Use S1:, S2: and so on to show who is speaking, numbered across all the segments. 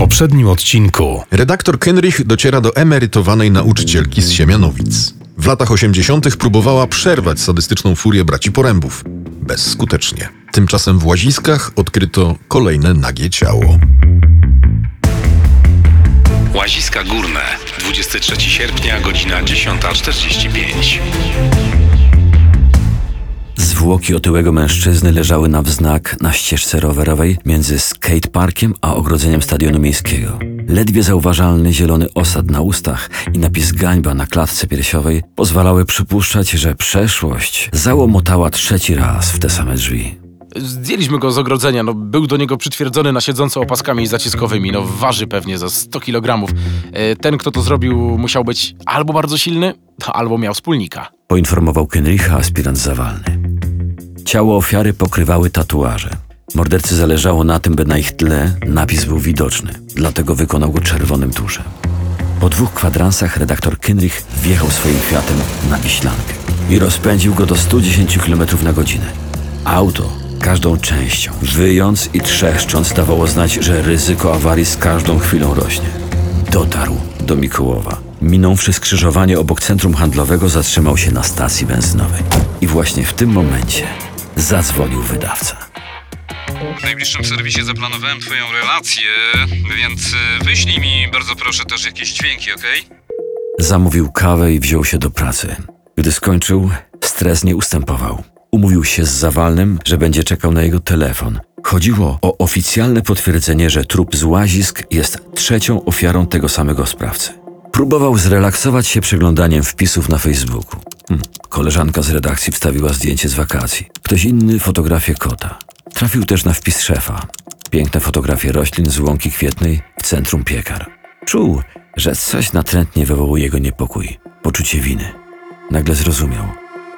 S1: poprzednim odcinku.
S2: Redaktor Kenrich dociera do emerytowanej nauczycielki z Siemianowic. W latach 80. próbowała przerwać sadystyczną furię braci Porębów. Bezskutecznie. Tymczasem w Łaziskach odkryto kolejne nagie ciało.
S1: Łaziska Górne, 23 sierpnia, godzina 10.45.
S3: Zwłoki otyłego mężczyzny leżały na wznak na ścieżce rowerowej między skateparkiem a ogrodzeniem stadionu miejskiego. Ledwie zauważalny zielony osad na ustach i napis gańba na klatce piersiowej pozwalały przypuszczać, że przeszłość załomotała trzeci raz w te same drzwi.
S4: Zdjęliśmy go z ogrodzenia, no był do niego przytwierdzony na siedząco opaskami zaciskowymi, no waży pewnie za 100 kg. E, Ten, kto to zrobił, musiał być albo bardzo silny, albo miał wspólnika.
S3: Poinformował Kenricha aspirant zawalny. Ciało ofiary pokrywały tatuaże. Mordercy zależało na tym, by na ich tle napis był widoczny, dlatego wykonał go czerwonym tuszem. Po dwóch kwadransach redaktor Kenrich wjechał swoim Fiatem na Wiślankę i rozpędził go do 110 km na godzinę. Auto każdą częścią, wyjąc i trzeszcząc, dawało znać, że ryzyko awarii z każdą chwilą rośnie. Dotarł do Mikołowa. Minąwszy skrzyżowanie obok centrum handlowego, zatrzymał się na stacji benzynowej. I właśnie w tym momencie zadzwonił wydawca.
S5: W najbliższym serwisie zaplanowałem twoją relację, więc y, wyślij mi bardzo proszę też jakieś dźwięki, okej?
S3: Zamówił kawę i wziął się do pracy. Gdy skończył, stres nie ustępował. Umówił się z Zawalnym, że będzie czekał na jego telefon. Chodziło o oficjalne potwierdzenie, że trup z łazisk jest trzecią ofiarą tego samego sprawcy. Próbował zrelaksować się przeglądaniem wpisów na Facebooku. Koleżanka z redakcji wstawiła zdjęcie z wakacji. Ktoś inny fotografię kota. Trafił też na wpis szefa. Piękne fotografie roślin z łąki kwietnej w centrum piekar. Czuł, że coś natrętnie wywołuje jego niepokój, poczucie winy. Nagle zrozumiał.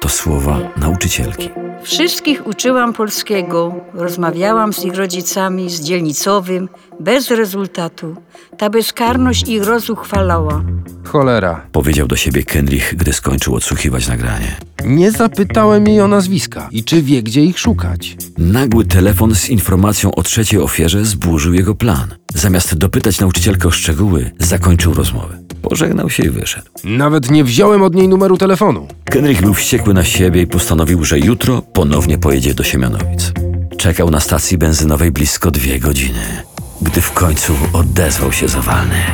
S3: To słowa nauczycielki.
S6: Wszystkich uczyłam polskiego, rozmawiałam z ich rodzicami, z dzielnicowym, bez rezultatu. Ta bezkarność ich rozuchwalała.
S7: Cholera.
S3: Powiedział do siebie Kenrich, gdy skończył odsłuchiwać nagranie.
S7: Nie zapytałem jej o nazwiska i czy wie, gdzie ich szukać.
S3: Nagły telefon z informacją o trzeciej ofierze zburzył jego plan. Zamiast dopytać nauczycielkę o szczegóły, zakończył rozmowę. Pożegnał się i wyszedł.
S7: Nawet nie wziąłem od niej numeru telefonu.
S3: Kenrich był wściekły na siebie i postanowił, że jutro ponownie pojedzie do Siemianowic. Czekał na stacji benzynowej blisko dwie godziny, gdy w końcu odezwał się zawalny.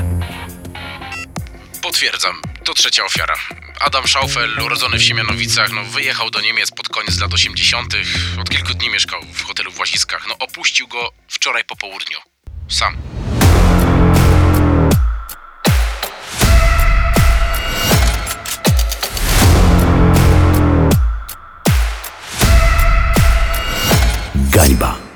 S4: Potwierdzam, to trzecia ofiara. Adam Schaufel, urodzony w Siemianowicach, no wyjechał do Niemiec pod koniec lat 80. Od kilku dni mieszkał w hotelu w Łaziskach. No opuścił go wczoraj po południu. Sam.
S3: hańba.